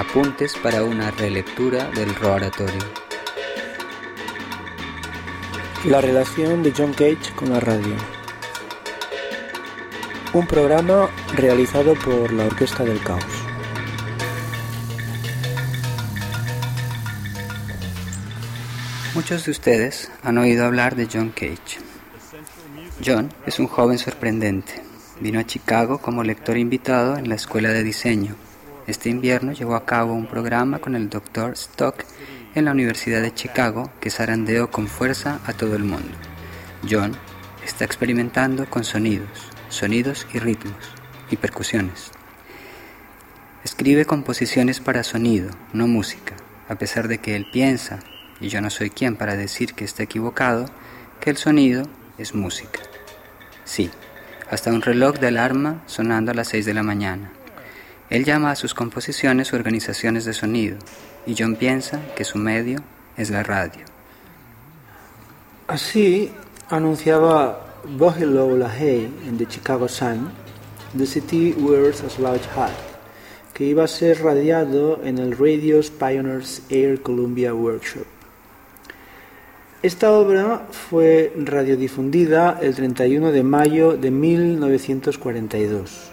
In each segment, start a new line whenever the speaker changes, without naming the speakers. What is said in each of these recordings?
Apuntes para una relectura del Roaratorio.
La relación de John Cage con la radio. Un programa realizado por la Orquesta del Caos.
Muchos de ustedes han oído hablar de John Cage. John es un joven sorprendente. Vino a Chicago como lector invitado en la Escuela de Diseño. Este invierno llevó a cabo un programa con el Dr. Stock en la Universidad de Chicago que zarandeó con fuerza a todo el mundo. John está experimentando con sonidos, sonidos y ritmos y percusiones. Escribe composiciones para sonido, no música, a pesar de que él piensa, y yo no soy quien para decir que está equivocado, que el sonido es música. Sí, hasta un reloj de alarma sonando a las 6 de la mañana. Él llama a sus composiciones organizaciones de sonido, y John piensa que su medio es la radio.
Así anunciaba Bohilo Lahey en The Chicago Sun, The City Wears a Slouch Hat, que iba a ser radiado en el Radio's Pioneers Air Columbia Workshop. Esta obra fue radiodifundida el 31 de mayo de 1942.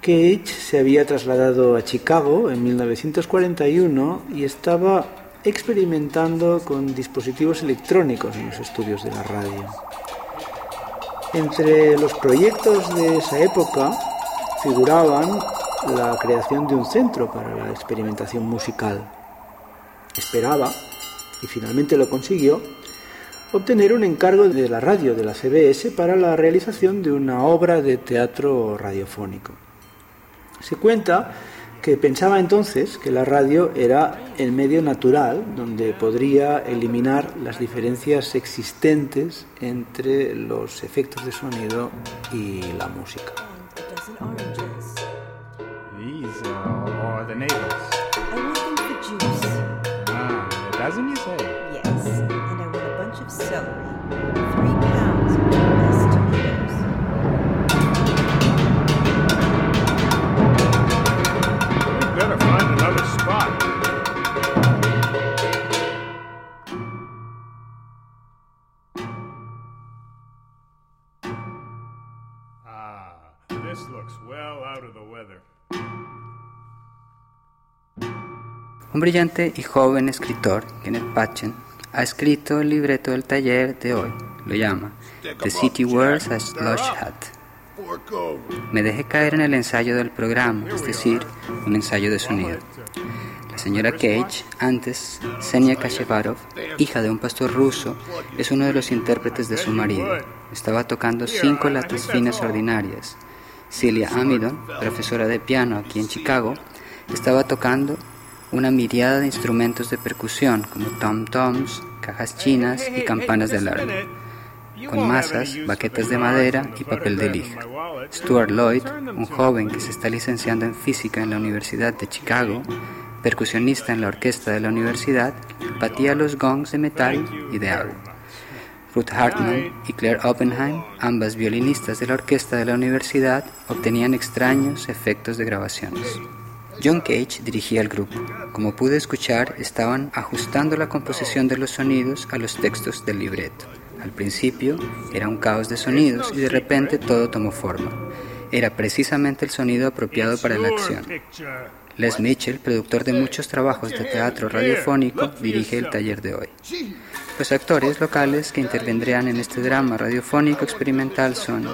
Cage se había trasladado a Chicago en 1941 y estaba experimentando con dispositivos electrónicos en los estudios de la radio. Entre los proyectos de esa época figuraban la creación de un centro para la experimentación musical. Esperaba y finalmente lo consiguió, obtener un encargo de la radio de la CBS para la realización de una obra de teatro radiofónico. Se cuenta que pensaba entonces que la radio era el medio natural donde podría eliminar las diferencias existentes entre los efectos de sonido y la música.
Un brillante y joven escritor, Kenneth Patchen, ha escrito el libreto del taller de hoy. Lo llama The City Wears a Slush Hat. Me dejé caer en el ensayo del programa, es decir, un ensayo de sonido. La señora Cage, antes Senia Kashevarov, hija de un pastor ruso, es uno de los intérpretes de su marido. Estaba tocando cinco latas finas ordinarias. Celia Amidon, profesora de piano aquí en Chicago, estaba tocando una miriada de instrumentos de percusión como tom-toms, cajas chinas y campanas de alarma, con masas, baquetas de madera y papel de lija. Stuart Lloyd, un joven que se está licenciando en física en la Universidad de Chicago, percusionista en la orquesta de la universidad, batía los gongs de metal y de agua. Ruth Hartman y Claire Oppenheim, ambas violinistas de la orquesta de la universidad, obtenían extraños efectos de grabaciones. John Cage dirigía el grupo. Como pude escuchar, estaban ajustando la composición de los sonidos a los textos del libreto. Al principio era un caos de sonidos y de repente todo tomó forma. Era precisamente el sonido apropiado para la acción. Les Mitchell, productor de muchos trabajos de teatro radiofónico, dirige el taller de hoy. Los actores locales que intervendrían en este drama radiofónico experimental son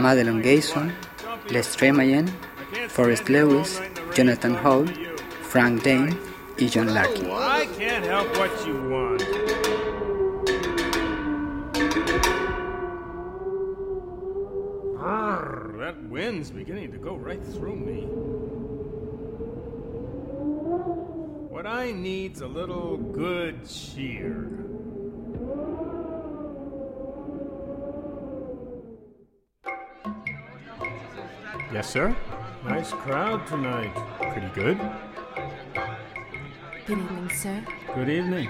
Madeline Gayson, Les Tremayen, Forrest Lewis, Jonathan Hall, Frank Dane y John Larkin.
Oh, I can't help what you want. That wind's beginning to go right through me. What I need's a little good cheer. Yes, sir. Nice crowd tonight. Pretty good.
Good evening, sir.
Good evening.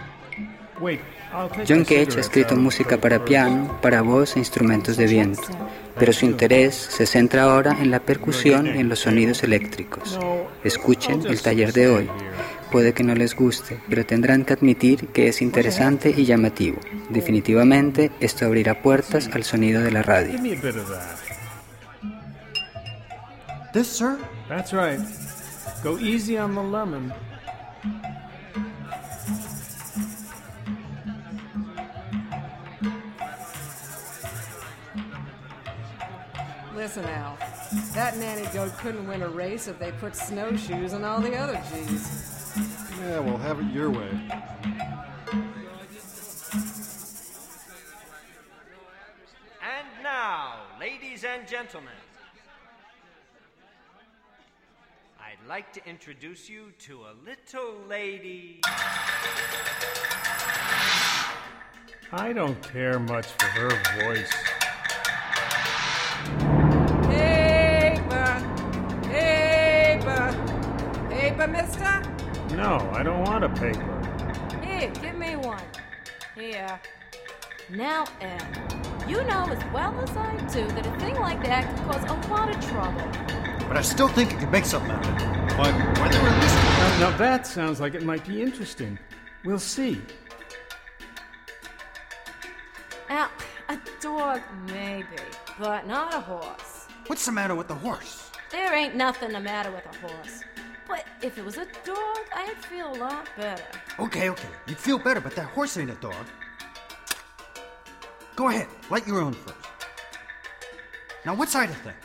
John Cage ha escrito música para piano, para voz e instrumentos de viento, pero su interés se centra ahora en la percusión y en los sonidos eléctricos. Escuchen el taller de hoy. Puede que no les guste, pero tendrán que admitir que es interesante y llamativo. Definitivamente, esto abrirá puertas al sonido de la radio.
This, sir? That's right. Go easy on the lemon.
Listen, Al. That nanny goat couldn't win a race if they put snowshoes on all the other G's.
Yeah, well, have it your way.
And now, ladies and gentlemen, I'd like to introduce you to a little lady.
I don't care much for her voice.
Paper! Paper! Paper, mister?
No, I don't want a paper.
Here, give me one. Here.
Now, Ed, you know as well as I do that a thing like that could cause a lot of trouble.
But I still think you could make something out of it. But whether or not...
Now, now that sounds like it might be interesting. We'll see.
Now, a dog, maybe, but not a horse.
What's the matter with the horse?
There ain't nothing the matter with a horse. But if it was a dog, I'd feel a lot better.
Okay, okay. You'd feel better, but that horse ain't a dog. Go ahead, light your own first. Now, what's uh, Ida think?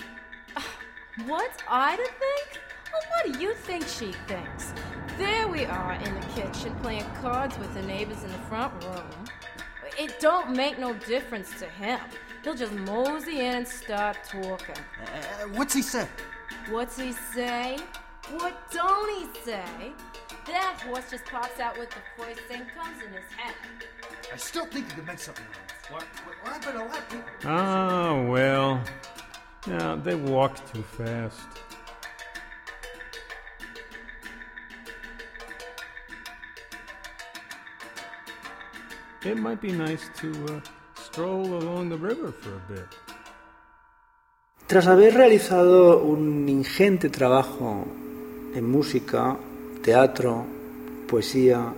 What's Ida think? Well, what do you think she thinks? There we are in the kitchen playing cards with the neighbors in the front room. It don't make no difference to him. He'll just mosey in and start talking.
Uh, what's he say?
What's he say? What don't he say? That horse just pops out with the first thing comes in his head.
I still think you could make something out of it. What, what, what happened to let people...
Oh, well. Yeah, they walk too fast. It might be nice to uh, stroll along the river for a bit.
Tras haber realizado un ingente trabajo en música, teatro, poesía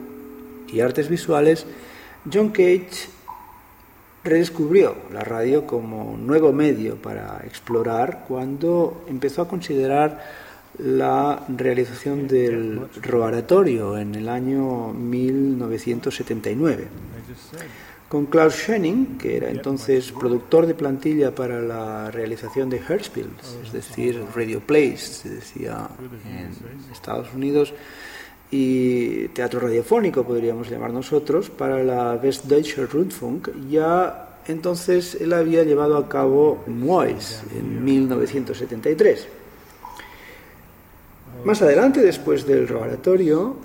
y artes visuales, John Cage redescubrió la radio como nuevo medio para explorar cuando empezó a considerar la realización del roaratorio en el año 1979. Con Klaus Schenning, que era entonces productor de plantilla para la realización de Hörspiels, es decir, radio plays, se decía en Estados Unidos, y teatro radiofónico, podríamos llamar nosotros, para la Westdeutsche Rundfunk, ya entonces él había llevado a cabo Mois en 1973. Más adelante, después del oratorio,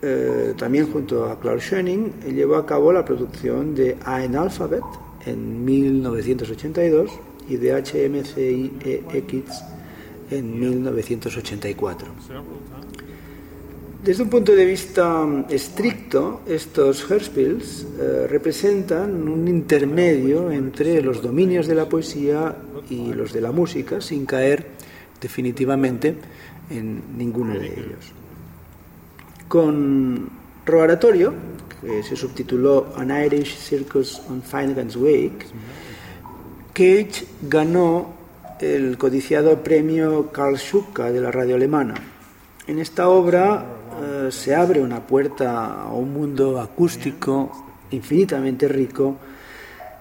eh, también junto a Klaus Schoening, llevó a cabo la producción de Ein Alphabet en 1982 y de HMCIEX en 1984. Desde un punto de vista estricto, estos Hörspiels eh, representan un intermedio entre los dominios de la poesía y los de la música, sin caer definitivamente en ninguno de ellos. Con Roaratorio, que se subtituló An Irish Circus on Finnegan's Wake, Cage ganó el codiciado premio Karl Schuka de la radio alemana. En esta obra eh, se abre una puerta a un mundo acústico infinitamente rico,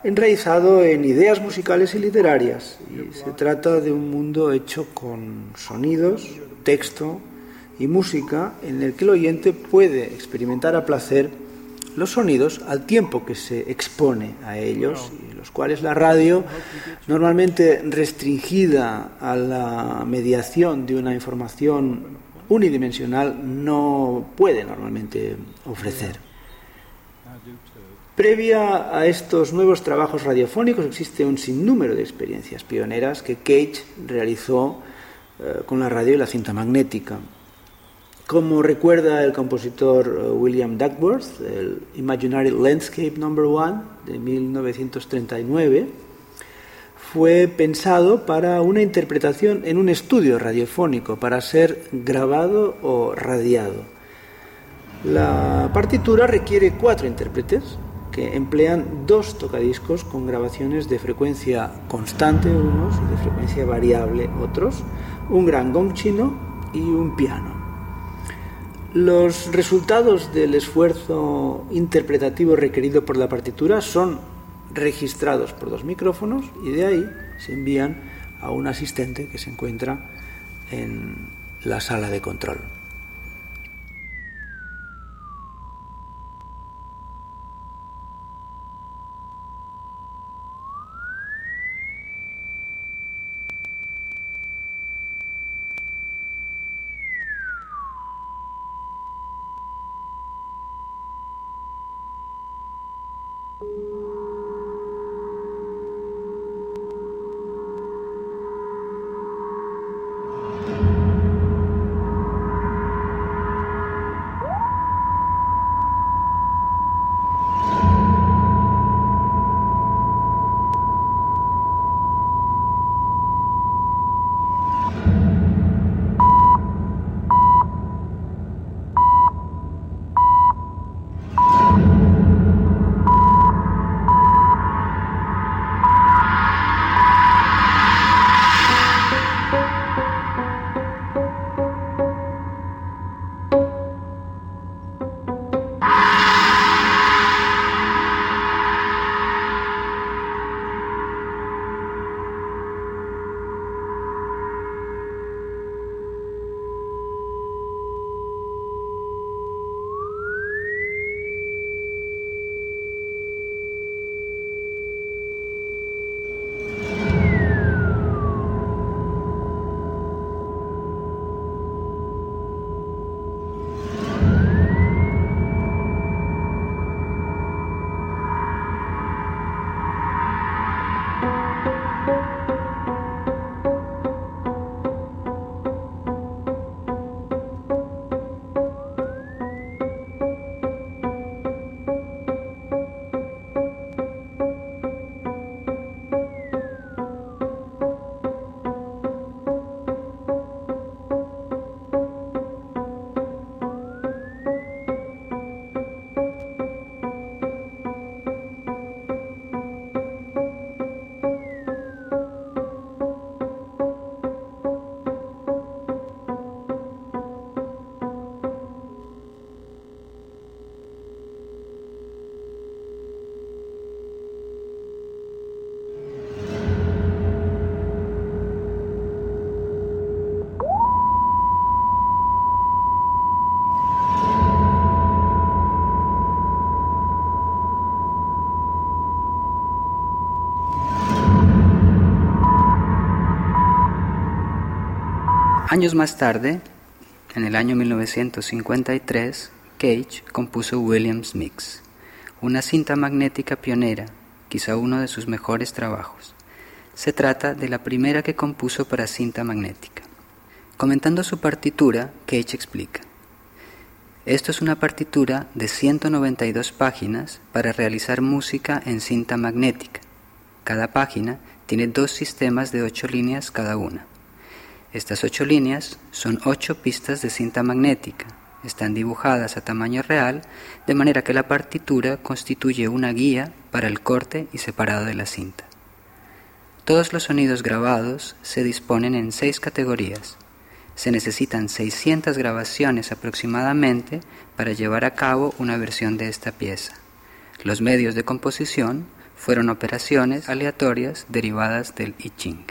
enraizado en ideas musicales y literarias. Y se trata de un mundo hecho con sonidos, texto y música en el que el oyente puede experimentar a placer los sonidos al tiempo que se expone a ellos, y los cuales la radio, normalmente restringida a la mediación de una información unidimensional, no puede normalmente ofrecer. Previa a estos nuevos trabajos radiofónicos existe un sinnúmero de experiencias pioneras que Cage realizó eh, con la radio y la cinta magnética. Como recuerda el compositor uh, William Duckworth, el Imaginary Landscape No. 1 de 1939 fue pensado para una interpretación en un estudio radiofónico, para ser grabado o radiado. La partitura requiere cuatro intérpretes que emplean dos tocadiscos con grabaciones de frecuencia constante unos y de frecuencia variable otros, un gran gong chino y un piano. Los resultados del esfuerzo interpretativo requerido por la partitura son registrados por dos micrófonos y de ahí se envían a un asistente que se encuentra en la sala de control.
Años más tarde, en el año 1953, Cage compuso Williams Mix, una cinta magnética pionera, quizá uno de sus mejores trabajos. Se trata de la primera que compuso para cinta magnética. Comentando su partitura, Cage explica. Esto es una partitura de 192 páginas para realizar música en cinta magnética. Cada página tiene dos sistemas de ocho líneas cada una. Estas ocho líneas son ocho pistas de cinta magnética. Están dibujadas a tamaño real, de manera que la partitura constituye una guía para el corte y separado de la cinta. Todos los sonidos grabados se disponen en seis categorías. Se necesitan 600 grabaciones aproximadamente para llevar a cabo una versión de esta pieza. Los medios de composición fueron operaciones aleatorias derivadas del I Ching.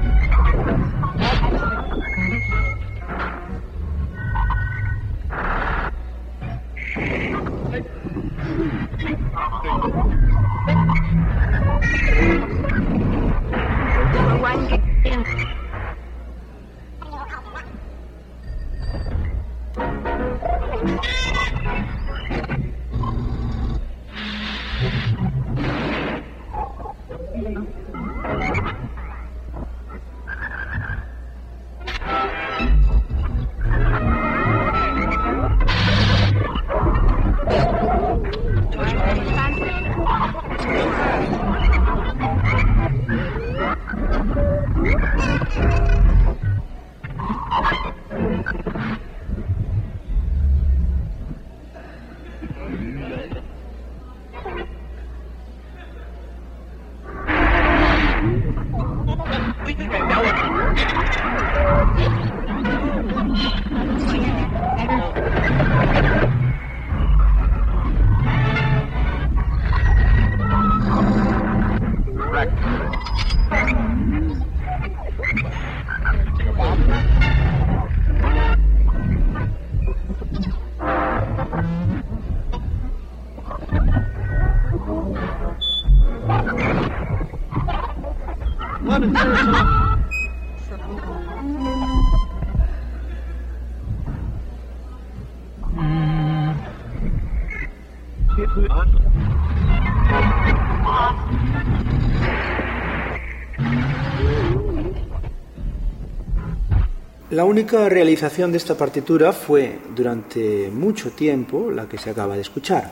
La única realización de esta partitura fue durante mucho tiempo la que se acaba de escuchar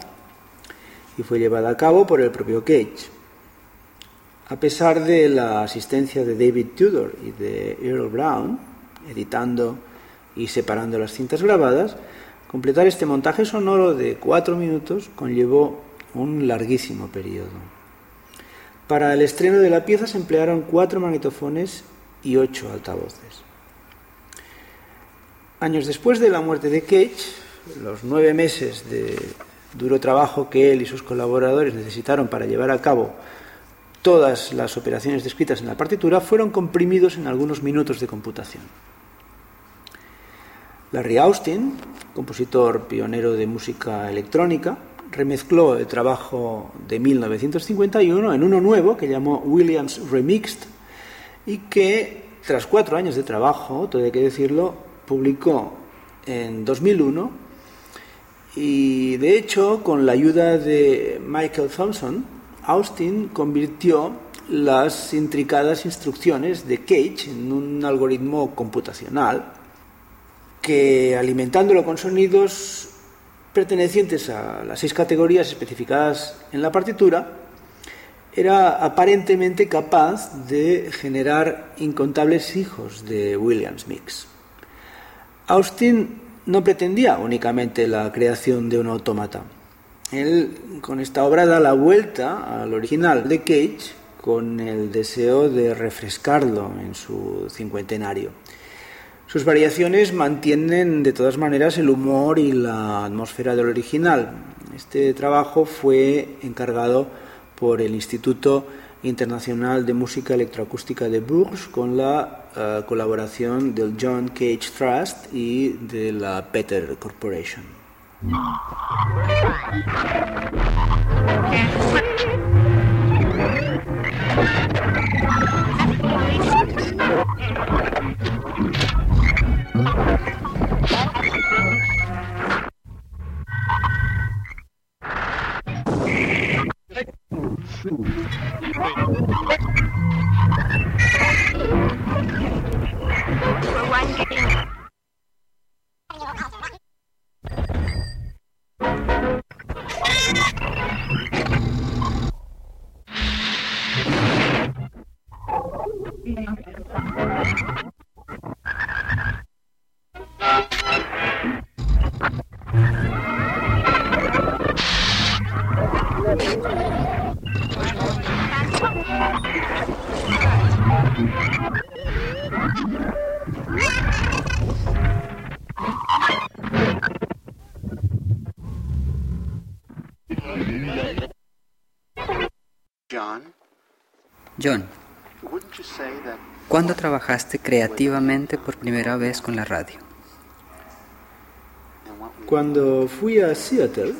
y fue llevada a cabo por el propio Cage. A pesar de la asistencia de David Tudor y de Earl Brown, editando y separando las cintas grabadas, completar este montaje sonoro de cuatro minutos conllevó un larguísimo periodo. Para el estreno de la pieza se emplearon cuatro magnetofones y ocho altavoces. Años después de la muerte de Cage, los nueve meses de duro trabajo que él y sus colaboradores necesitaron para llevar a cabo todas las operaciones descritas en la partitura fueron comprimidos en algunos minutos de computación. Larry Austin, compositor pionero de música electrónica, remezcló el trabajo de 1951 en uno nuevo que llamó Williams Remixed y que, tras cuatro años de trabajo, todo hay que decirlo, publicó en 2001 y de hecho con la ayuda de Michael Thompson, Austin convirtió las intricadas instrucciones de Cage en un algoritmo computacional que alimentándolo con sonidos pertenecientes a las seis categorías especificadas en la partitura, era aparentemente capaz de generar incontables hijos de Williams Mix. Austin no pretendía únicamente la creación de un autómata. Él con esta obra da la vuelta al original de Cage con el deseo de refrescarlo en su cincuentenario. Sus variaciones mantienen de todas maneras el humor y la atmósfera del original. Este trabajo fue encargado por el Instituto Internacional de Música Electroacústica de Bourges con la uh, colaboración del John Cage Trust y de la Peter Corporation.
Creativamente por primera vez con la radio?
Cuando fui a Seattle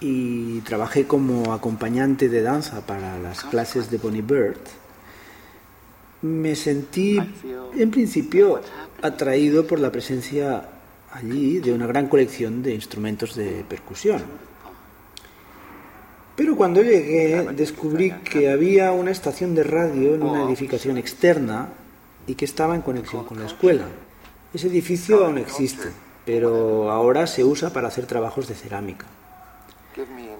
y trabajé como acompañante de danza para las clases de Bonnie Bird, me sentí en principio atraído por la presencia allí de una gran colección de instrumentos de percusión. Pero cuando llegué descubrí que había una estación de radio en una edificación externa y que estaba en conexión con la escuela. Ese edificio aún existe, pero ahora se usa para hacer trabajos de cerámica.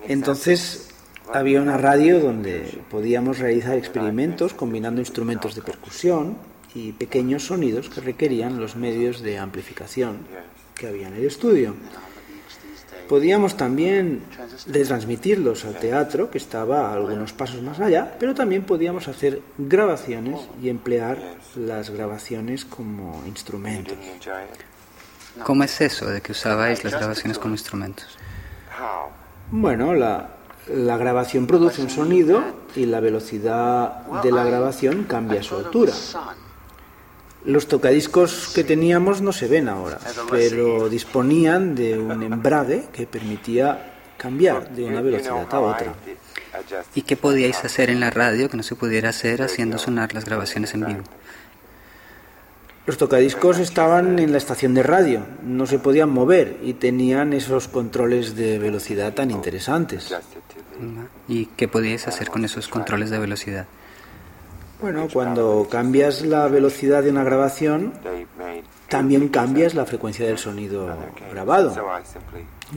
Entonces había una radio donde podíamos realizar experimentos combinando instrumentos de percusión y pequeños sonidos que requerían los medios de amplificación que había en el estudio. Podíamos también retransmitirlos al teatro, que estaba a algunos pasos más allá, pero también podíamos hacer grabaciones y emplear las grabaciones como instrumentos.
¿Cómo es eso de que usabais las grabaciones como instrumentos?
Bueno, la, la grabación produce un sonido y la velocidad de la grabación cambia su altura. Los tocadiscos que teníamos no se ven ahora, pero disponían de un embrague que permitía cambiar de una velocidad a otra.
¿Y qué podíais hacer en la radio que no se pudiera hacer haciendo sonar las grabaciones en vivo?
Los tocadiscos estaban en la estación de radio, no se podían mover y tenían esos controles de velocidad tan interesantes.
¿Y qué podíais hacer con esos controles de velocidad?
Bueno, cuando cambias la velocidad de una grabación, también cambias la frecuencia del sonido grabado.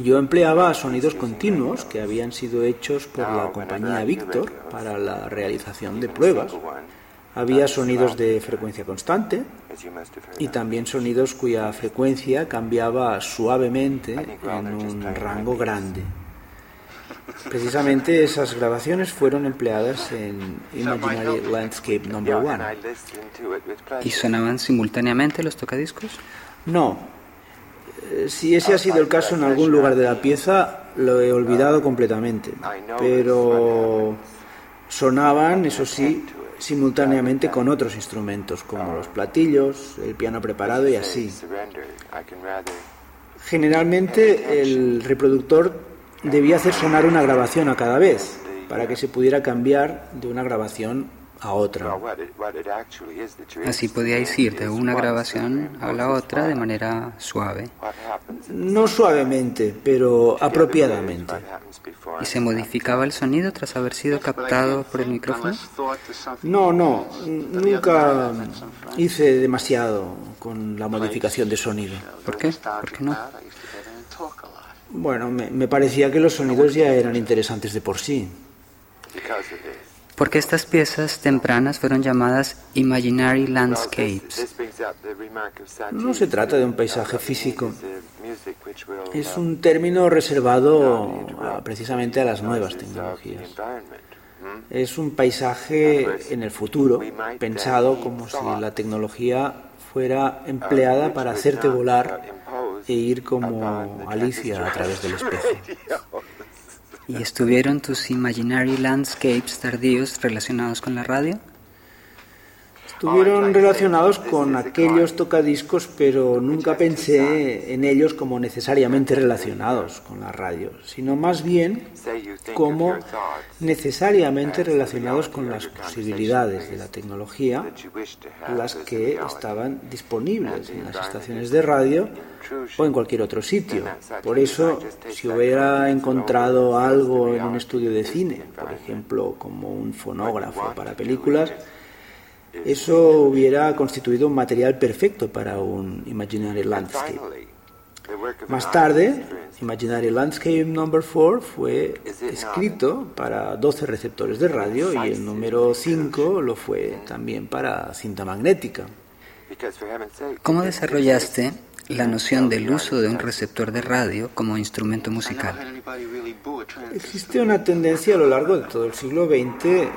Yo empleaba sonidos continuos que habían sido hechos por la compañía Victor para la realización de pruebas. Había sonidos de frecuencia constante y también sonidos cuya frecuencia cambiaba suavemente en un rango grande. Precisamente esas grabaciones fueron empleadas en Imaginary Landscape Number One.
¿Y sonaban simultáneamente los tocadiscos?
No. Eh, Si ese ha sido el caso en algún lugar de la pieza, lo he olvidado completamente. Pero sonaban, eso sí, simultáneamente con otros instrumentos, como los platillos, el piano preparado y así. Generalmente el reproductor debía hacer sonar una grabación a cada vez para que se pudiera cambiar de una grabación a otra.
Así podíais ir de una grabación a la otra de manera suave.
No suavemente, pero apropiadamente.
¿Y se modificaba el sonido tras haber sido captado por el micrófono?
No, no, nunca hice demasiado con la modificación de sonido.
¿Por qué? ¿Por qué no?
Bueno, me, me parecía que los sonidos ya eran interesantes de por sí.
Porque estas piezas tempranas fueron llamadas Imaginary Landscapes.
No se trata de un paisaje físico. Es un término reservado a- precisamente a las nuevas tecnologías. Es un paisaje en el futuro, pensado como si la tecnología fuera empleada para hacerte volar e ir como Alicia a través del espejo.
¿Y estuvieron tus Imaginary Landscapes tardíos relacionados con la radio?
Estuvieron relacionados con aquellos tocadiscos, pero nunca pensé en ellos como necesariamente relacionados con la radio, sino más bien como necesariamente relacionados con las posibilidades de la tecnología, las que estaban disponibles en las estaciones de radio o en cualquier otro sitio. Por eso, si hubiera encontrado algo en un estudio de cine, por ejemplo, como un fonógrafo para películas, eso hubiera constituido un material perfecto para un Imaginary Landscape. Más tarde, Imaginary Landscape Number 4 fue escrito para 12 receptores de radio y el número 5 lo fue también para cinta magnética.
¿Cómo desarrollaste la noción del uso de un receptor de radio como instrumento musical?
Existe una tendencia a lo largo de todo el siglo XX,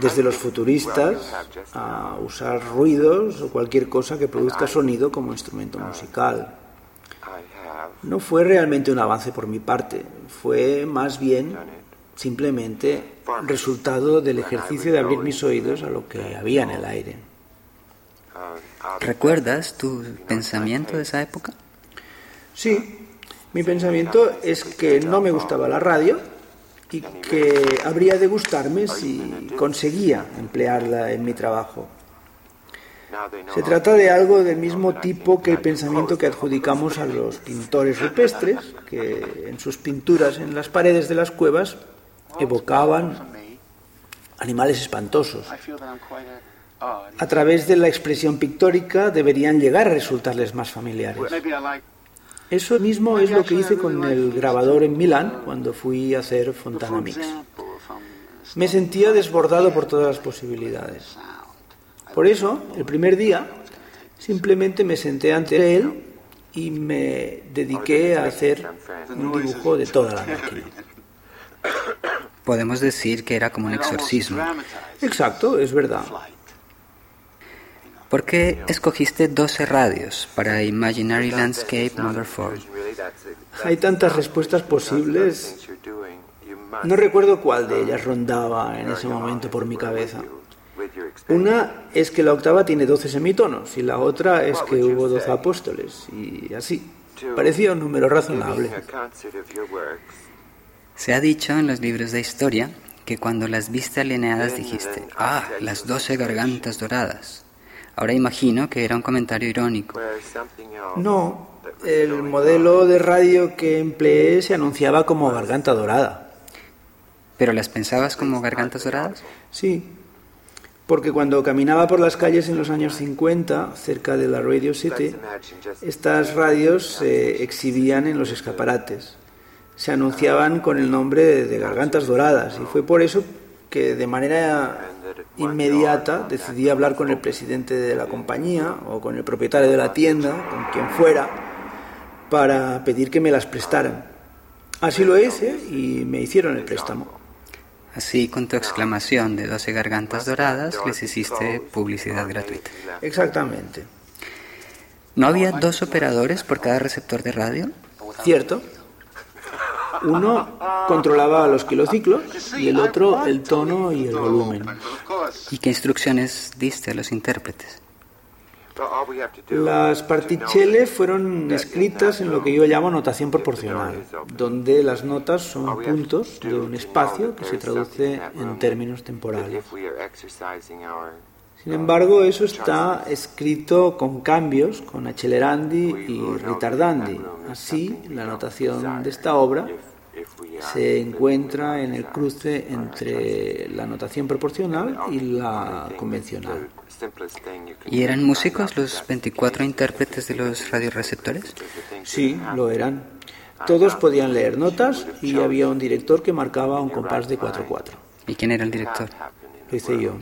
desde los futuristas, a usar ruidos o cualquier cosa que produzca sonido como instrumento musical. No fue realmente un avance por mi parte, fue más bien simplemente resultado del ejercicio de abrir mis oídos a lo que había en el aire.
¿Recuerdas tu pensamiento de esa época?
Sí, mi pensamiento es que no me gustaba la radio y que habría de gustarme si conseguía emplearla en mi trabajo. Se trata de algo del mismo tipo que el pensamiento que adjudicamos a los pintores rupestres, que en sus pinturas en las paredes de las cuevas evocaban animales espantosos. A través de la expresión pictórica deberían llegar a resultarles más familiares. Eso mismo es lo que hice con el grabador en Milán cuando fui a hacer Fontana Mix. Me sentía desbordado por todas las posibilidades. Por eso, el primer día, simplemente me senté ante él y me dediqué a hacer un dibujo de toda la máquina.
Podemos decir que era como un exorcismo.
Exacto, es verdad.
¿Por qué escogiste 12 radios para Imaginary Landscape Number 4?
Hay tantas respuestas posibles. No recuerdo cuál de ellas rondaba en ese momento por mi cabeza. Una es que la octava tiene 12 semitonos y la otra es que hubo 12 apóstoles y así. Parecía un número razonable.
Se ha dicho en los libros de historia que cuando las viste alineadas dijiste, ah, las doce gargantas doradas. Ahora imagino que era un comentario irónico.
No, el modelo de radio que empleé se anunciaba como garganta dorada.
¿Pero las pensabas como gargantas doradas?
Sí, porque cuando caminaba por las calles en los años 50, cerca de la Radio City, estas radios se exhibían en los escaparates. Se anunciaban con el nombre de Gargantas Doradas y fue por eso que de manera inmediata decidí hablar con el presidente de la compañía o con el propietario de la tienda, con quien fuera, para pedir que me las prestaran. Así lo hice y me hicieron el préstamo.
Así, con tu exclamación de 12 gargantas doradas, les hiciste publicidad gratuita.
Exactamente.
¿No había dos operadores por cada receptor de radio?
Cierto. Uno controlaba los kilociclos y el otro el tono y el volumen.
¿Y qué instrucciones diste a los intérpretes?
Las particelle fueron escritas en lo que yo llamo notación proporcional, donde las notas son puntos de un espacio que se traduce en términos temporales. Sin embargo, eso está escrito con cambios, con accelerandi y ritardandi. Así, la notación de esta obra se encuentra en el cruce entre la notación proporcional y la convencional.
¿Y eran músicos los 24 intérpretes de los radioreceptores?
Sí, lo eran. Todos podían leer notas y había un director que marcaba un compás de 4-4.
¿Y quién era el director?
Lo hice yo.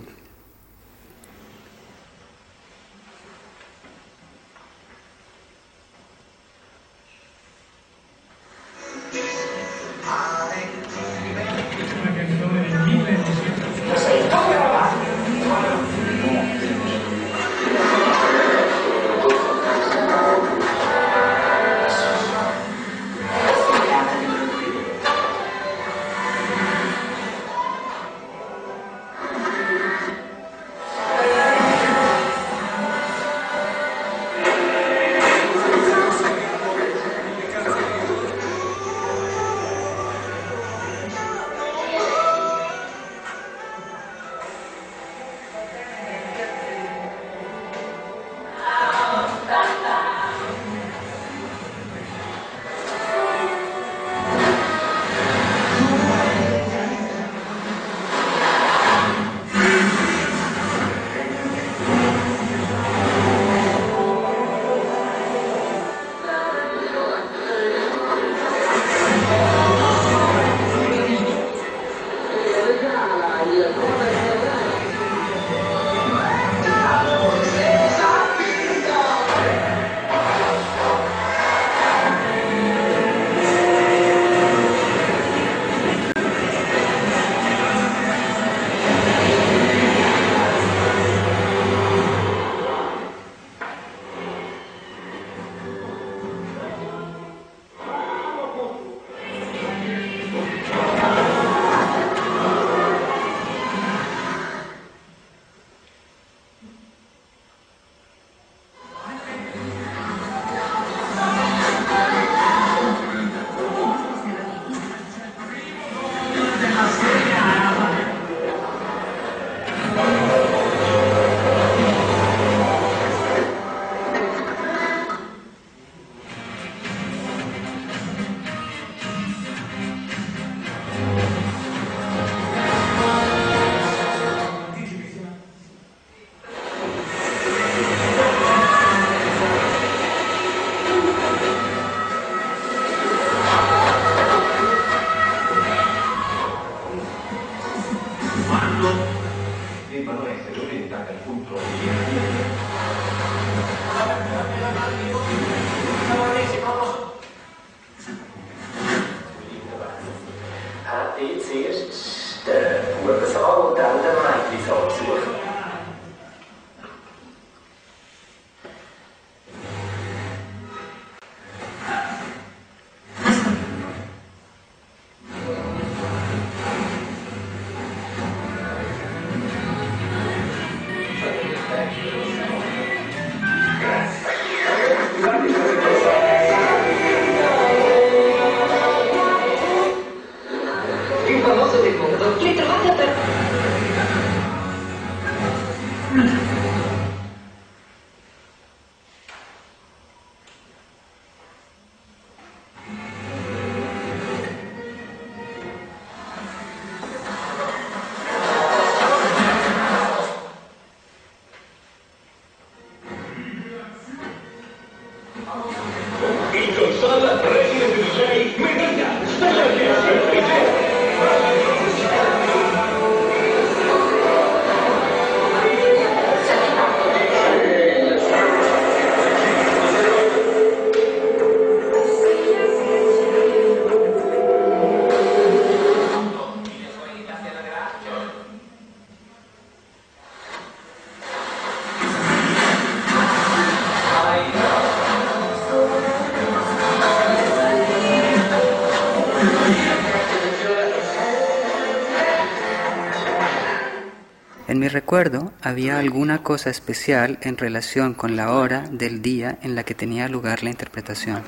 Recuerdo había alguna cosa especial en relación con la hora del día en la que tenía lugar la interpretación.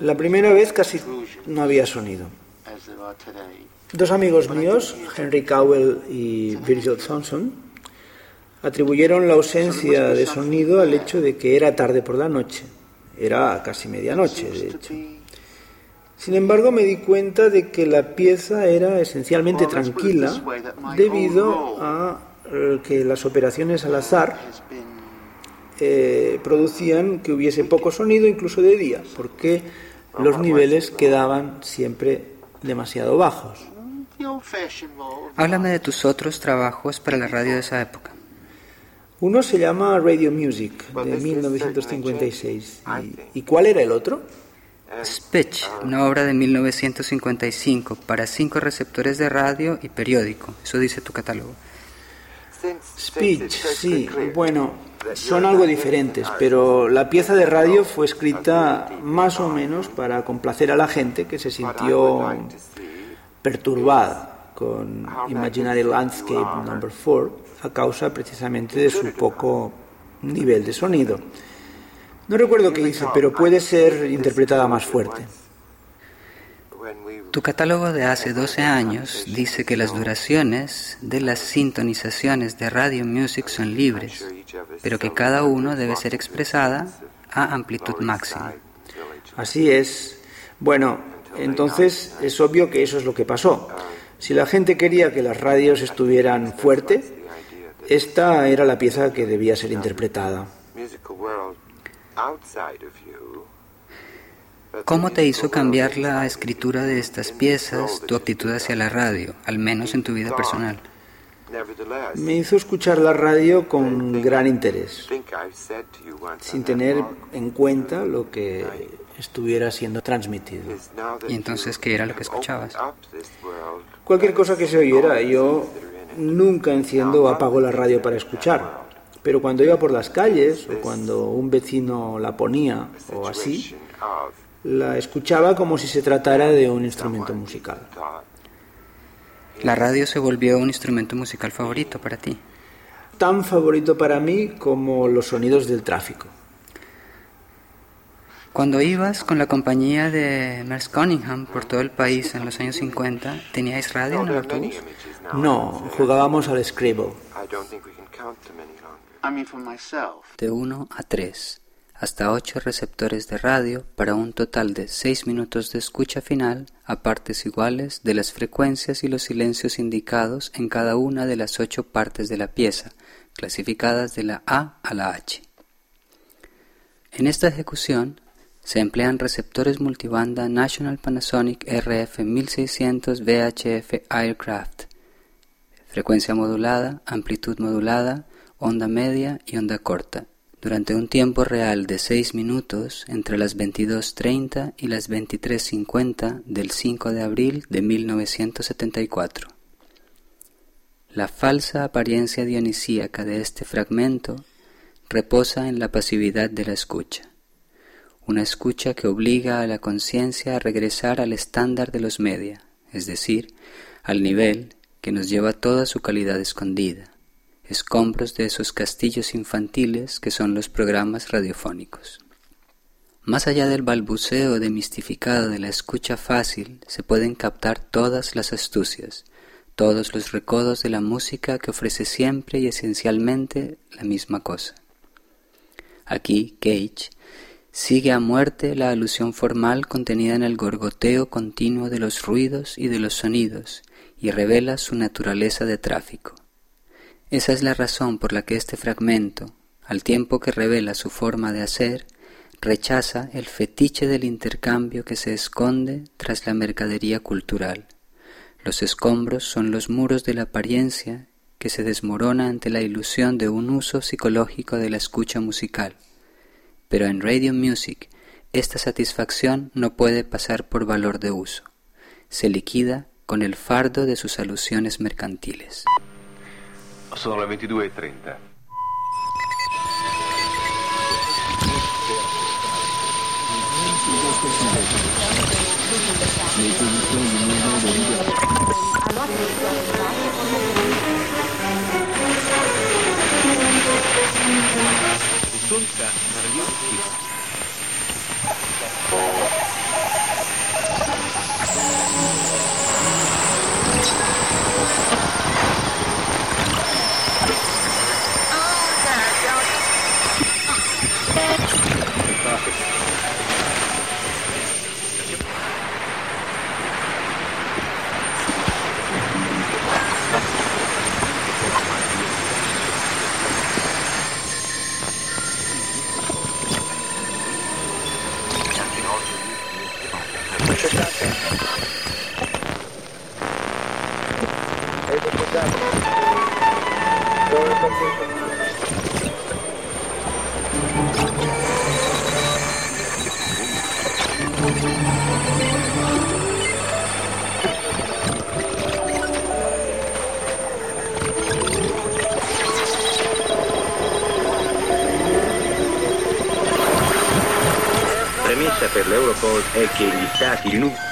La primera vez casi no había sonido. Dos amigos míos, Henry Cowell y Virgil Thompson, atribuyeron la ausencia de sonido al hecho de que era tarde por la noche. Era casi medianoche, de hecho. Sin embargo, me di cuenta de que la pieza era esencialmente tranquila debido a eh, que las operaciones al azar eh, producían que hubiese poco sonido incluso de día, porque los niveles quedaban siempre demasiado bajos.
Háblame de tus otros trabajos para la radio de esa época.
Uno se llama Radio Music, de 1956. ¿Y, y cuál era el otro?
Speech, una obra de 1955 para cinco receptores de radio y periódico. Eso dice tu catálogo.
Speech, sí. Bueno, son algo diferentes, pero la pieza de radio fue escrita más o menos para complacer a la gente que se sintió perturbada con Imaginary Landscape Number 4 a causa precisamente de su poco nivel de sonido. No recuerdo qué hice, pero puede ser interpretada más fuerte.
Tu catálogo de hace 12 años dice que las duraciones de las sintonizaciones de Radio Music son libres, pero que cada uno debe ser expresada a amplitud máxima.
Así es. Bueno, entonces es obvio que eso es lo que pasó. Si la gente quería que las radios estuvieran fuerte, esta era la pieza que debía ser interpretada.
¿Cómo te hizo cambiar la escritura de estas piezas tu actitud hacia la radio, al menos en tu vida personal?
Me hizo escuchar la radio con gran interés, sin tener en cuenta lo que estuviera siendo transmitido.
¿Y entonces qué era lo que escuchabas?
Cualquier cosa que se oyera, yo nunca enciendo o apago la radio para escuchar. Pero cuando iba por las calles o cuando un vecino la ponía o así, la escuchaba como si se tratara de un instrumento musical.
La radio se volvió un instrumento musical favorito para ti.
Tan favorito para mí como los sonidos del tráfico.
Cuando ibas con la compañía de Merce Cunningham por todo el país en los años 50, ¿teníais radio en el autobús?
No, jugábamos al Scribble.
De 1 a 3, hasta 8 receptores de radio para un total de 6 minutos de escucha final a partes iguales de las frecuencias y los silencios indicados en cada una de las 8 partes de la pieza, clasificadas de la A a la H. En esta ejecución se emplean receptores multibanda National Panasonic RF 1600 VHF Aircraft, frecuencia modulada, amplitud modulada, onda media y onda corta, durante un tiempo real de 6 minutos entre las 22.30 y las 23.50 del 5 de abril de 1974. La falsa apariencia dionisíaca de este fragmento reposa en la pasividad de la escucha, una escucha que obliga a la conciencia a regresar al estándar de los media, es decir, al nivel que nos lleva toda su calidad escondida escombros de esos castillos infantiles que son los programas radiofónicos. Más allá del balbuceo demistificado de la escucha fácil, se pueden captar todas las astucias, todos los recodos de la música que ofrece siempre y esencialmente la misma cosa. Aquí, Cage sigue a muerte la alusión formal contenida en el gorgoteo continuo de los ruidos y de los sonidos y revela su naturaleza de tráfico. Esa es la razón por la que este fragmento, al tiempo que revela su forma de hacer, rechaza el fetiche del intercambio que se esconde tras la mercadería cultural. Los escombros son los muros de la apariencia que se desmorona ante la ilusión de un uso psicológico de la escucha musical. Pero en Radio Music esta satisfacción no puede pasar por valor de uso. Se liquida con el fardo de sus alusiones mercantiles.
Sono le 22.30.
Risulta radioattiva. Tá, spectacular.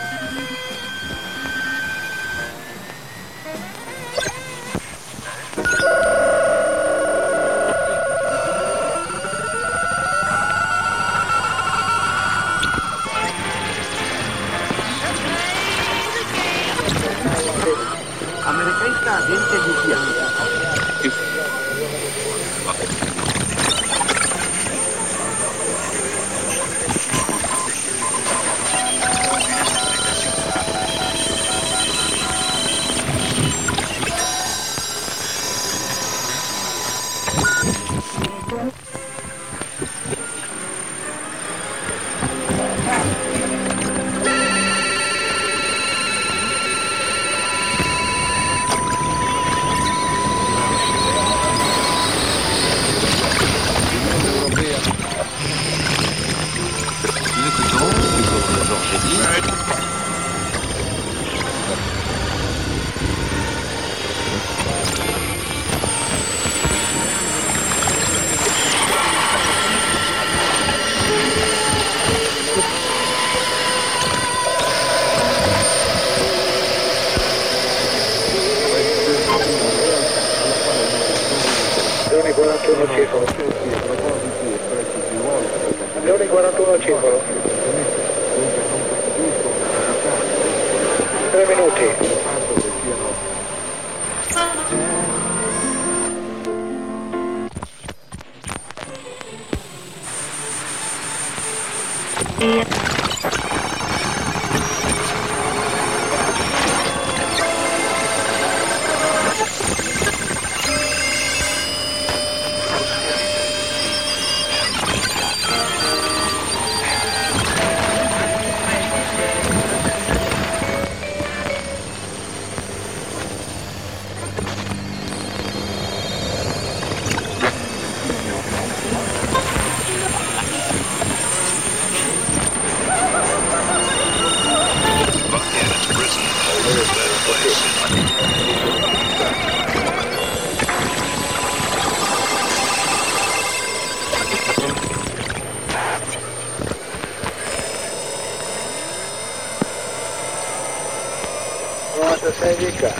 96 di qua.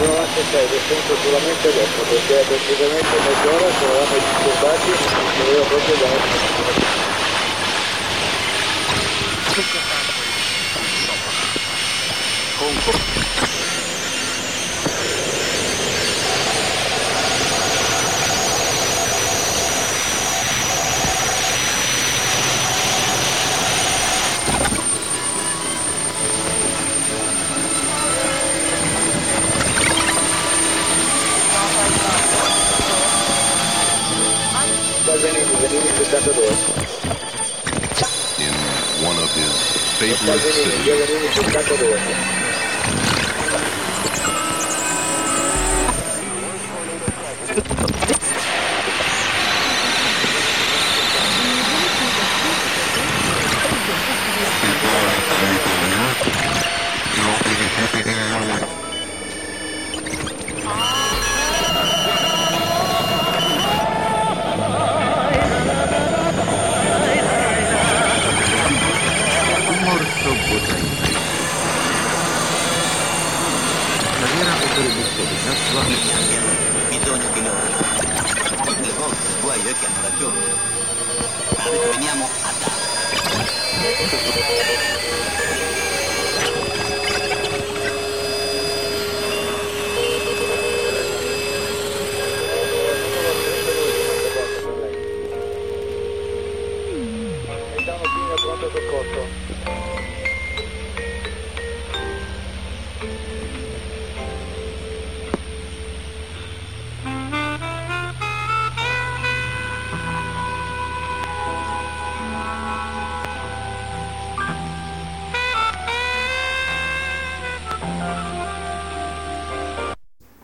96 descendo solamente adesso perché praticamente mezz'ora se eravamo disturbati e dovevo proprio dare. Con venivi 72.
in one of his favorite cities.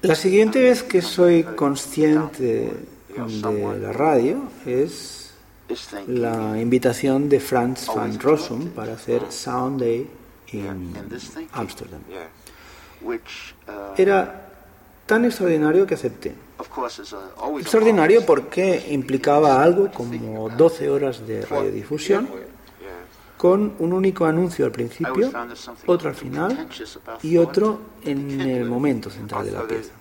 La siguiente vez que soy consciente de la radio es la invitación de Franz van Rossum para hacer Sound Day en Ámsterdam. Era tan extraordinario que acepté. Extraordinario porque implicaba algo como 12 horas de radiodifusión con un único anuncio al principio, otro al final y otro en el momento central de la pieza.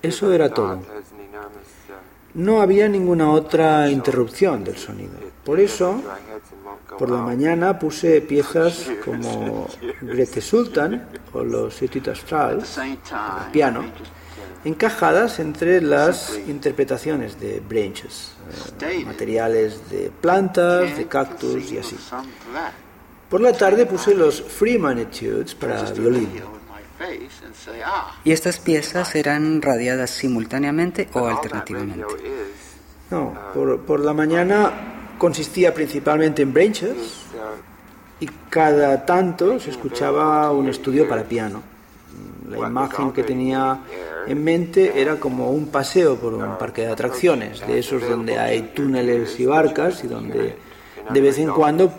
Eso era todo. No había ninguna otra interrupción del sonido. Por eso, por la mañana puse piezas como Grete Sultan o los Astral, al piano, encajadas entre las interpretaciones de branches, eh, materiales de plantas, de cactus y así. Por la tarde puse los Freeman Etudes para violín.
¿Y estas piezas eran radiadas simultáneamente o alternativamente?
No, por, por la mañana consistía principalmente en branches y cada tanto se escuchaba un estudio para piano. La imagen que tenía en mente era como un paseo por un parque de atracciones, de esos donde hay túneles y barcas y donde de vez en cuando,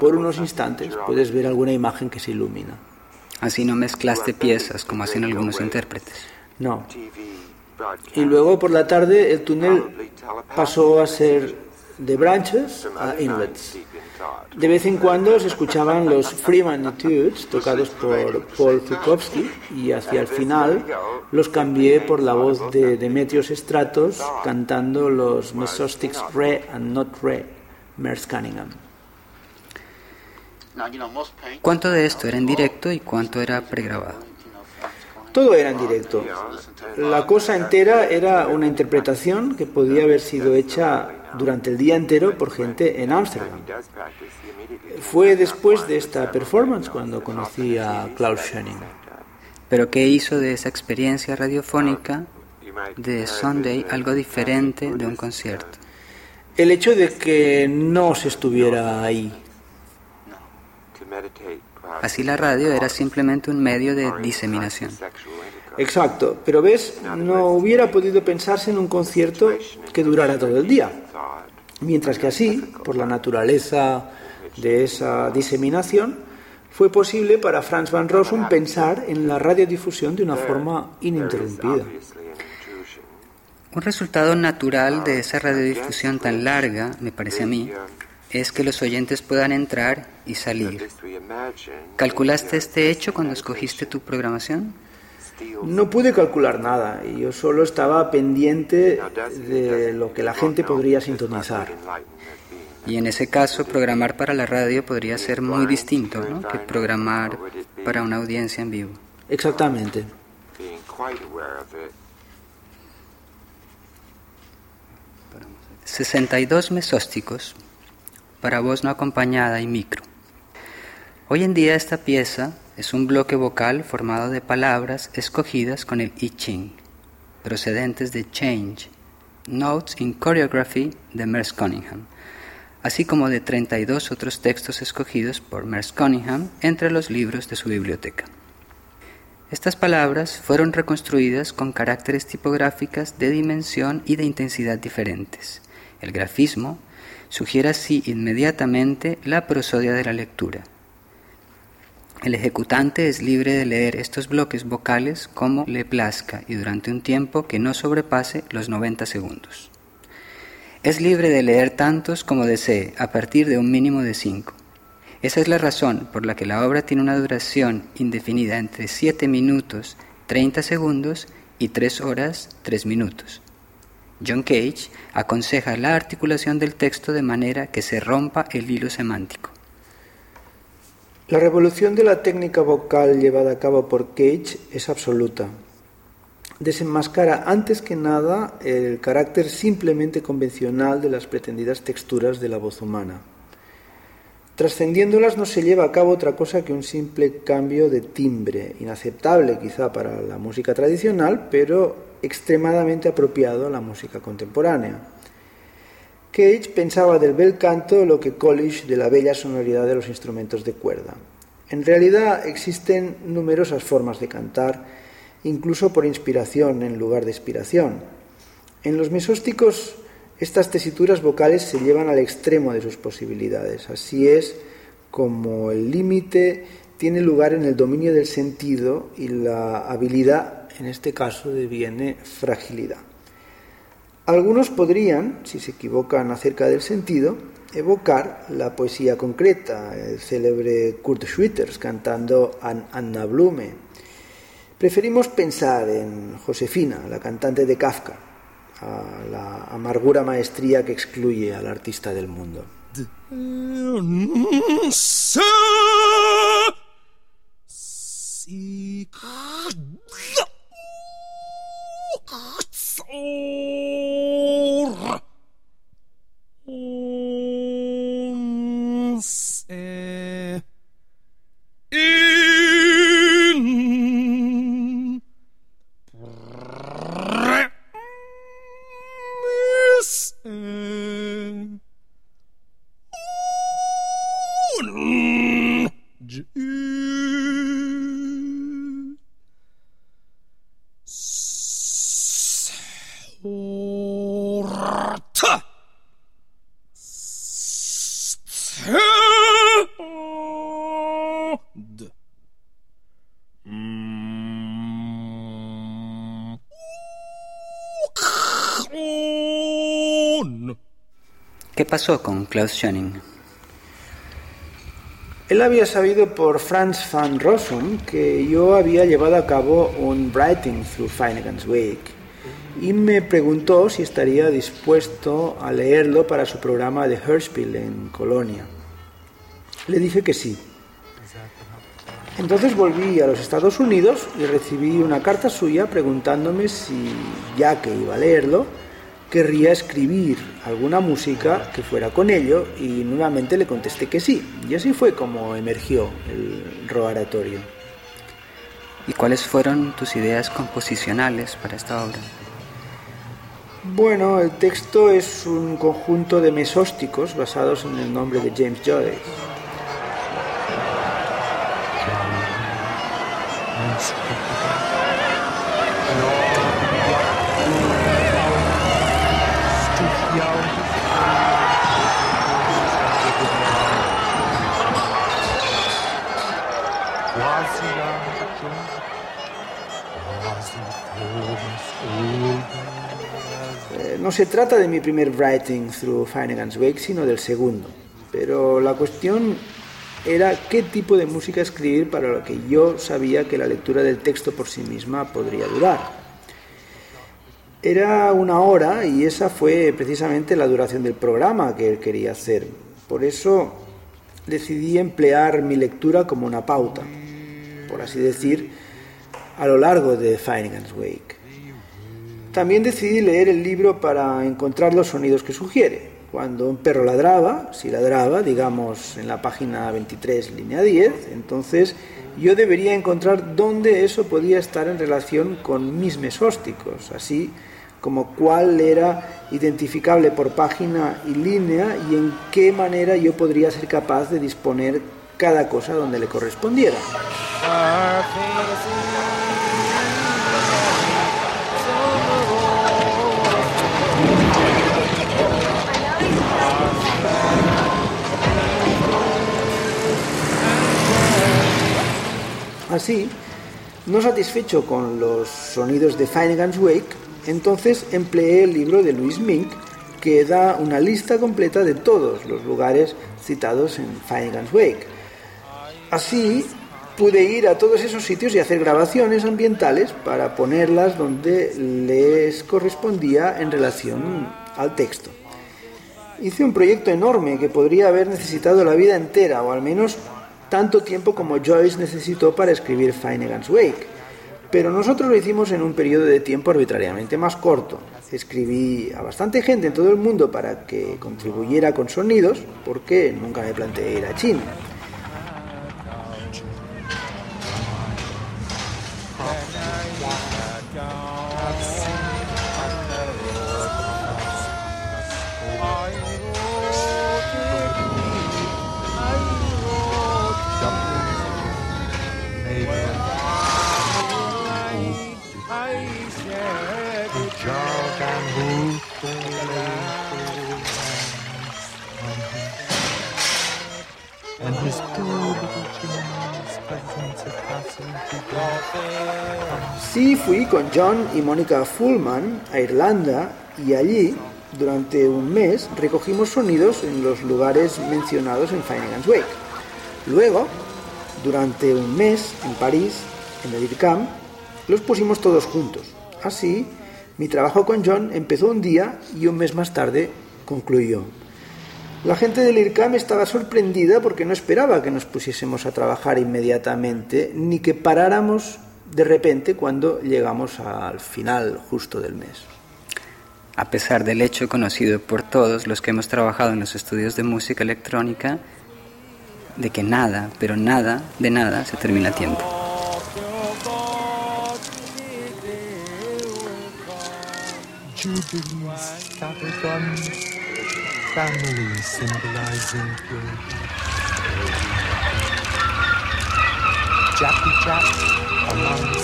por unos instantes, puedes ver alguna imagen que se ilumina.
Así no mezclaste piezas como hacen algunos intérpretes.
No. Y luego por la tarde el túnel pasó a ser de branches a inlets. De vez en cuando se escuchaban los Freeman Etudes tocados por Paul Zukowski y hacia el final los cambié por la voz de Demetrios Stratos cantando los Mesostics Re and Not Re, Merce Cunningham.
¿Cuánto de esto era en directo y cuánto era pregrabado?
Todo era en directo. La cosa entera era una interpretación que podía haber sido hecha durante el día entero por gente en Ámsterdam. Fue después de esta performance cuando conocí a Klaus Schoening.
¿Pero qué hizo de esa experiencia radiofónica de Sunday algo diferente de un concierto?
El hecho de que no se estuviera ahí.
Así la radio era simplemente un medio de diseminación.
Exacto, pero ves, no hubiera podido pensarse en un concierto que durara todo el día. Mientras que así, por la naturaleza de esa diseminación, fue posible para Franz van Rossum pensar en la radiodifusión de una forma ininterrumpida.
Un resultado natural de esa radiodifusión tan larga, me parece a mí, es que los oyentes puedan entrar y salir. ¿Calculaste este hecho cuando escogiste tu programación?
No pude calcular nada, yo solo estaba pendiente de lo que la gente podría sintonizar.
Y en ese caso, programar para la radio podría ser muy distinto ¿no? que programar para una audiencia en vivo.
Exactamente.
62 mesósticos para voz no acompañada y micro. Hoy en día esta pieza es un bloque vocal formado de palabras escogidas con el I Ching, procedentes de Change, Notes in Choreography de Merce Cunningham, así como de 32 otros textos escogidos por Merce Cunningham entre los libros de su biblioteca. Estas palabras fueron reconstruidas con caracteres tipográficas de dimensión y de intensidad diferentes. El grafismo sugiere así inmediatamente la prosodia de la lectura. El ejecutante es libre de leer estos bloques vocales como le plazca y durante un tiempo que no sobrepase los 90 segundos. Es libre de leer tantos como desee, a partir de un mínimo de 5. Esa es la razón por la que la obra tiene una duración indefinida entre 7 minutos 30 segundos y 3 horas 3 minutos. John Cage aconseja la articulación del texto de manera que se rompa el hilo semántico.
La revolución de la técnica vocal llevada a cabo por Cage es absoluta. Desenmascara antes que nada el carácter simplemente convencional de las pretendidas texturas de la voz humana. Trascendiéndolas no se lleva a cabo otra cosa que un simple cambio de timbre, inaceptable quizá para la música tradicional, pero extremadamente apropiado a la música contemporánea. Cage pensaba del bel canto lo que College de la bella sonoridad de los instrumentos de cuerda. En realidad existen numerosas formas de cantar, incluso por inspiración en lugar de expiración. En los mesósticos estas tesituras vocales se llevan al extremo de sus posibilidades. Así es como el límite tiene lugar en el dominio del sentido y la habilidad, en este caso, deviene fragilidad. Algunos podrían, si se equivocan acerca del sentido, evocar la poesía concreta, el célebre Kurt Schwitters cantando An Anna Blume. Preferimos pensar en Josefina, la cantante de Kafka, a la amargura maestría que excluye al artista del mundo. ¿Qué pasó con Klaus Schoening? Él había sabido por Franz van Rossum que yo había llevado a cabo un Writing through Finnegan's Wake y me preguntó si estaría dispuesto a leerlo para su programa de Hörspiel en Colonia. Le dije que sí. Entonces volví a los Estados Unidos y recibí una carta suya preguntándome si, ya que iba a leerlo, querría escribir alguna música que fuera con ello y nuevamente le contesté que sí. Y así fue como emergió el roaratorio.
¿Y cuáles fueron tus ideas composicionales para esta obra?
Bueno, el texto es un conjunto de mesósticos basados en el nombre de James Joyce. No se trata de mi primer writing through Finnegan's Wake, sino del segundo. Pero la cuestión era qué tipo de música escribir para lo que yo sabía que la lectura del texto por sí misma podría durar. Era una hora y esa fue precisamente la duración del programa que él quería hacer. Por eso decidí emplear mi lectura como una pauta, por así decir, a lo largo de Finnegan's Wake. También decidí leer el libro para encontrar los sonidos que sugiere. Cuando un perro ladraba, si ladraba, digamos en la página 23, línea 10, entonces yo debería encontrar dónde eso podía estar en relación con mis mesósticos, así como cuál era identificable por página y línea y en qué manera yo podría ser capaz de disponer cada cosa donde le correspondiera. Así, no satisfecho con los sonidos de Finnegan's Wake, entonces empleé el libro de Louis Mink que da una lista completa de todos los lugares citados en Finnegan's Wake. Así, pude ir a todos esos sitios y hacer grabaciones ambientales para ponerlas donde les correspondía en relación al texto. Hice un proyecto enorme que podría haber necesitado la vida entera, o al menos tanto tiempo como Joyce necesitó para escribir Finnegan's Wake. Pero nosotros lo hicimos en un periodo de tiempo arbitrariamente más corto. Escribí a bastante gente en todo el mundo para que contribuyera con sonidos, porque nunca me planteé ir a China. Sí fui con John y Mónica Fullman a Irlanda y allí, durante un mes, recogimos sonidos en los lugares mencionados en Finnegan's Wake. Luego, durante un mes, en París, en el IRCAM, los pusimos todos juntos. Así, mi trabajo con John empezó un día y un mes más tarde concluyó. La gente del IRCAM estaba sorprendida porque no esperaba que nos pusiésemos a trabajar inmediatamente ni que paráramos de repente cuando llegamos al final justo del mes.
A pesar del hecho conocido por todos los que hemos trabajado en los estudios de música electrónica, de que nada, pero nada, de nada se termina a tiempo.
family symbolizing purity. Jacky Jack among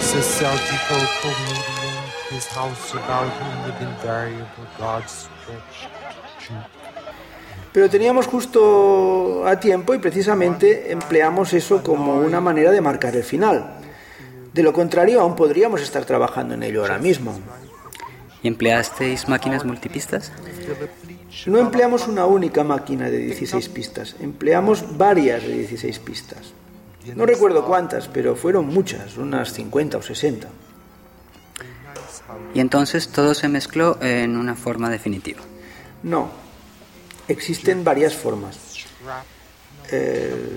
Sociological comedian, his house about him with invariable God's stretched truth.
Pero teníamos justo a tiempo y precisamente empleamos eso como una manera de marcar el final. De lo contrario, aún podríamos estar trabajando en ello ahora mismo.
¿Y empleasteis máquinas multipistas?
No empleamos una única máquina de 16 pistas, empleamos varias de 16 pistas. No recuerdo cuántas, pero fueron muchas, unas 50 o 60.
Y entonces todo se mezcló en una forma definitiva.
No, existen varias formas. El,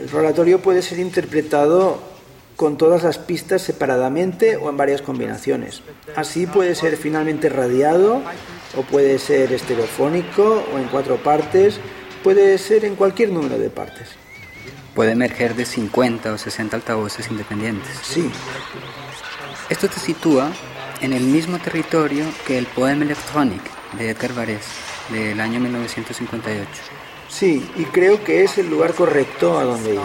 el rolatorio puede ser interpretado con todas las pistas separadamente o en varias combinaciones. Así puede ser finalmente radiado o puede ser estereofónico o en cuatro partes, puede ser en cualquier número de partes.
Puede emerger de 50 o 60 altavoces independientes.
Sí.
Esto te sitúa en el mismo territorio que el Poème électronique de Edgar Varese del año 1958.
Sí, y creo que es el lugar correcto a donde ir.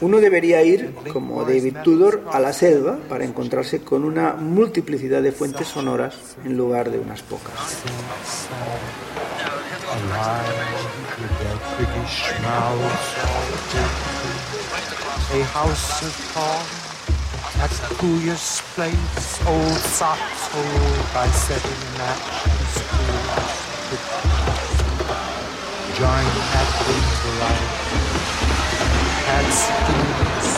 Uno debería ir, como David Tudor, a la selva para encontrarse con una multiplicidad de fuentes sonoras en lugar de unas pocas.
giant cat food variety. Cat's skin is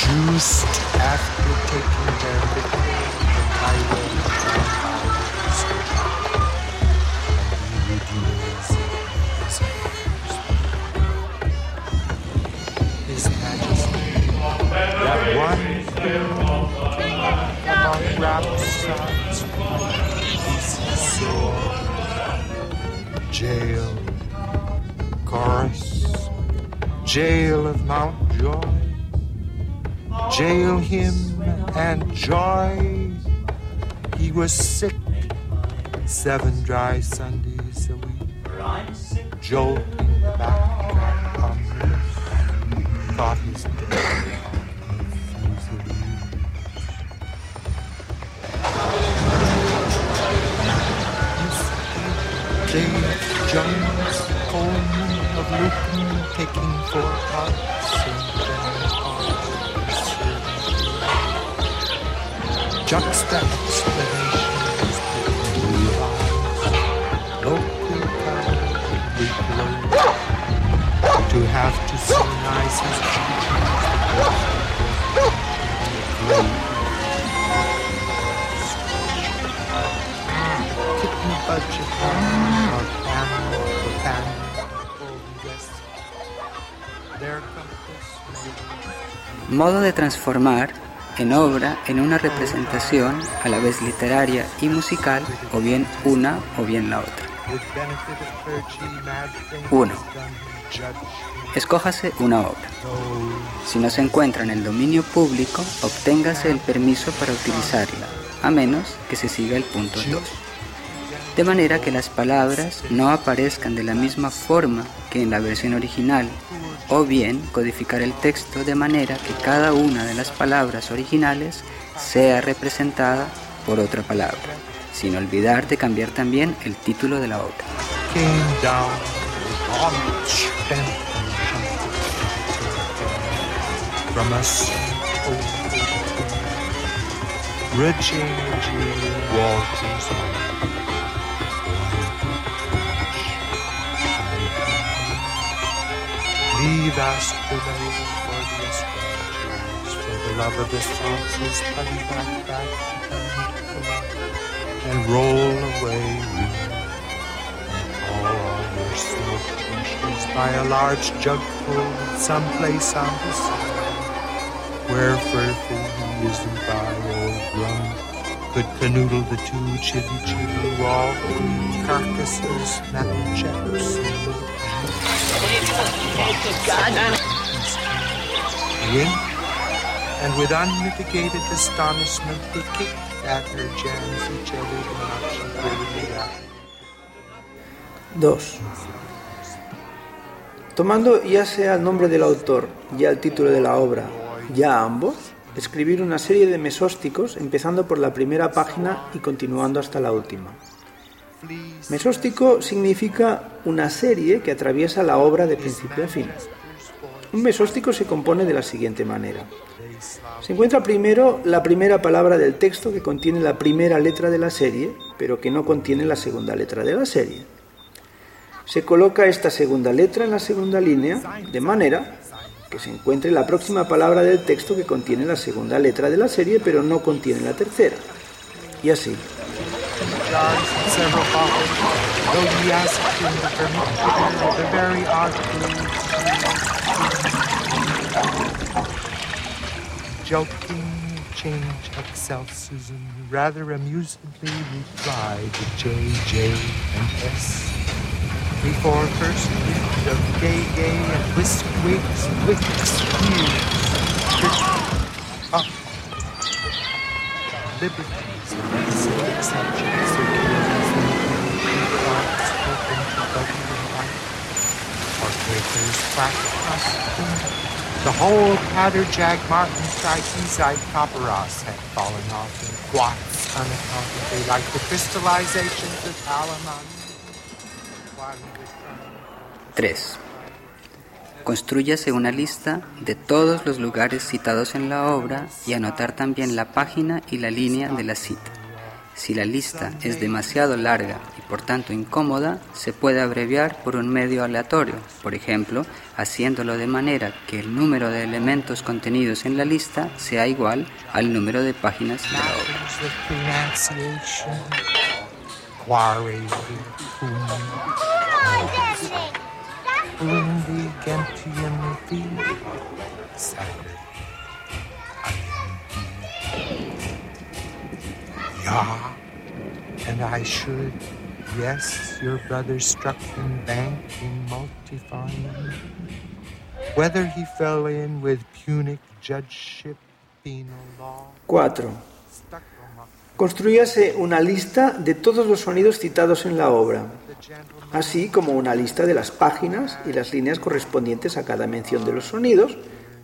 Juiced after taking their victim from Cairo down His Majesty, that one among wraps jail, chorus, jail of Mount Joy, jail him and joy. He was sick. Seven dry Sundays a week, jolting back Congress, thought his day. James Jones, home of Luton, taking four hearts and Juxtapositions we are local power we blow. To have to see nice as
Modo de transformar en obra en una representación a la vez literaria y musical o bien una o bien la otra.
with benefit of clergy mad things
1.
done in judge
Escójase una obra. Si no se encuentra en el dominio público, obténgase el permiso para utilizarla, a menos que se siga el punto 2. De manera que las palabras no aparezcan de la misma forma que en la versión original, o bien codificar el texto de manera que cada una de las palabras originales sea representada por otra palabra, sin olvidar de cambiar también el título de la obra.
He asked the spinnery for the escort. For the love of this fountain's putty back, back, and roll away all your smoke treasures by a large jugful someplace on the sea, where fearful he isn't by or rum could canoodle the two chitty chitty wall carcasses, snapping chaps. Wink, and with astonishment kicked at her jamsy jellied mouth she gravely out.
2. Tomando ya sea el nombre del autor, ya el título de la obra, ya ambos, escribir una serie de mesósticos empezando por la primera página y continuando hasta la última. Mesóstico significa una serie que atraviesa la obra de principio a fin. Un mesóstico se compone de la siguiente manera. Se encuentra primero la primera palabra del texto que contiene la primera letra de la serie, pero que no contiene la segunda letra de la serie. Se coloca esta segunda letra en la segunda línea, de manera que se encuentre la próxima palabra del texto que contiene la segunda letra de la serie, pero no contiene la tercera. Y así.
yards and several bottles, though he asked him to permit the very odd food. Jolting change excelsis rather amusedly replied to J.J. and S. Before first hint of gay-gay and whisk-wigs, whisk-skews, up liberties and exceptions. The whole had fallen off in unaccountably like the of alimony. While he was trying
3. Construyase una lista de todos los lugares citados en la obra y anotar también la página y la línea de la cita. Si la lista es demasiado larga por tanto incómoda, se puede abreviar por un medio aleatorio, por ejemplo, haciéndolo de manera que el número de elementos contenidos en la lista sea igual al número de páginas de la obra.
Yes, your brother struck in bank in multifine. Whether he fell in with Punic judgeship, penal law,
4. Construyase una lista de todos los sonidos citados en la obra, así como una lista de las páginas y las líneas correspondientes a cada mención de los sonidos.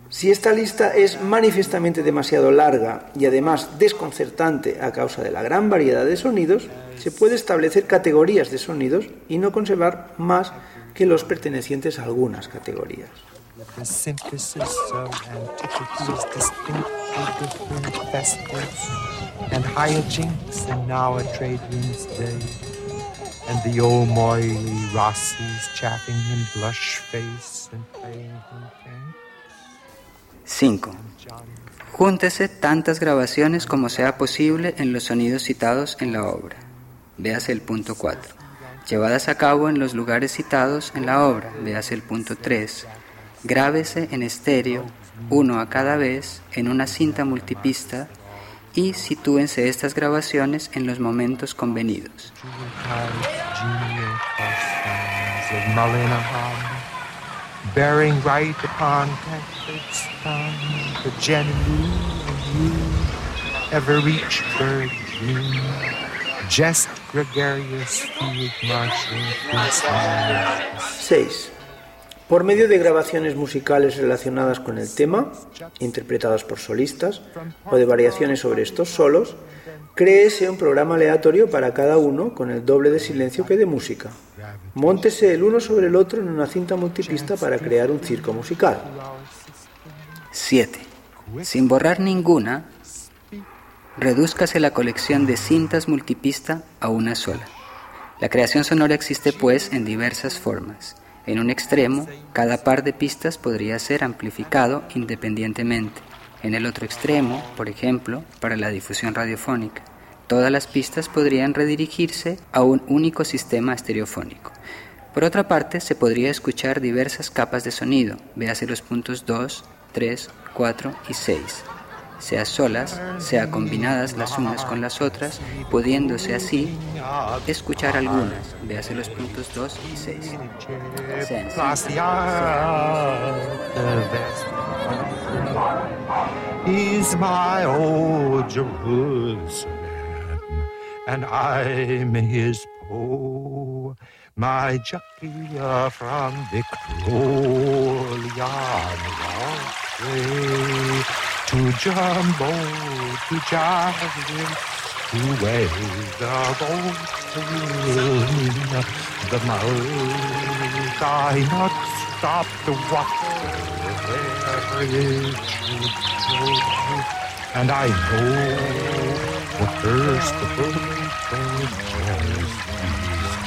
Si esta lista es manifiestamente demasiado larga y además desconcertante a causa de la gran variedad de sonidos, se puede establecer categorías de sonidos y no conservar más que los pertenecientes a algunas categorías.
5. Júntese tantas grabaciones como sea posible en los sonidos citados en la obra. Véase el punto 4. Llevadas a cabo en los lugares citados en la obra. Véase el punto 3. Grábese en estéreo, uno a cada vez, en una cinta multipista y sitúense estas grabaciones en los momentos convenidos.
Bearing right upon the you, ever each virgin, jest gregarious field Christmas.
6. Por medio de grabaciones musicales relacionadas con el tema, interpretadas por solistas, o de variaciones sobre estos solos, créese un programa aleatorio para cada uno con el doble de silencio que de música. Móntese el uno sobre el otro en una cinta multipista para crear un circo musical.
7. Sin borrar ninguna, redúzcase la colección de cintas multipista a una sola. La creación sonora existe pues en diversas formas. En un extremo, cada par de pistas podría ser amplificado independientemente. En el otro extremo, por ejemplo, para la difusión radiofónica, todas las pistas podrían redirigirse a un único sistema estereofónico. Por otra parte, se podría escuchar diversas capas de sonido, véase los puntos 2, 3, 4 y 6, sea solas, sea combinadas las unas con las otras, pudiéndose así escuchar algunas, véase los puntos 2 y 6. Sea en
He's my my jockey uh, from Victoria. Way to Jumbo, to Javelin, to wave the golden, the mouth I not stop to watch where it should go. And I know what first the bird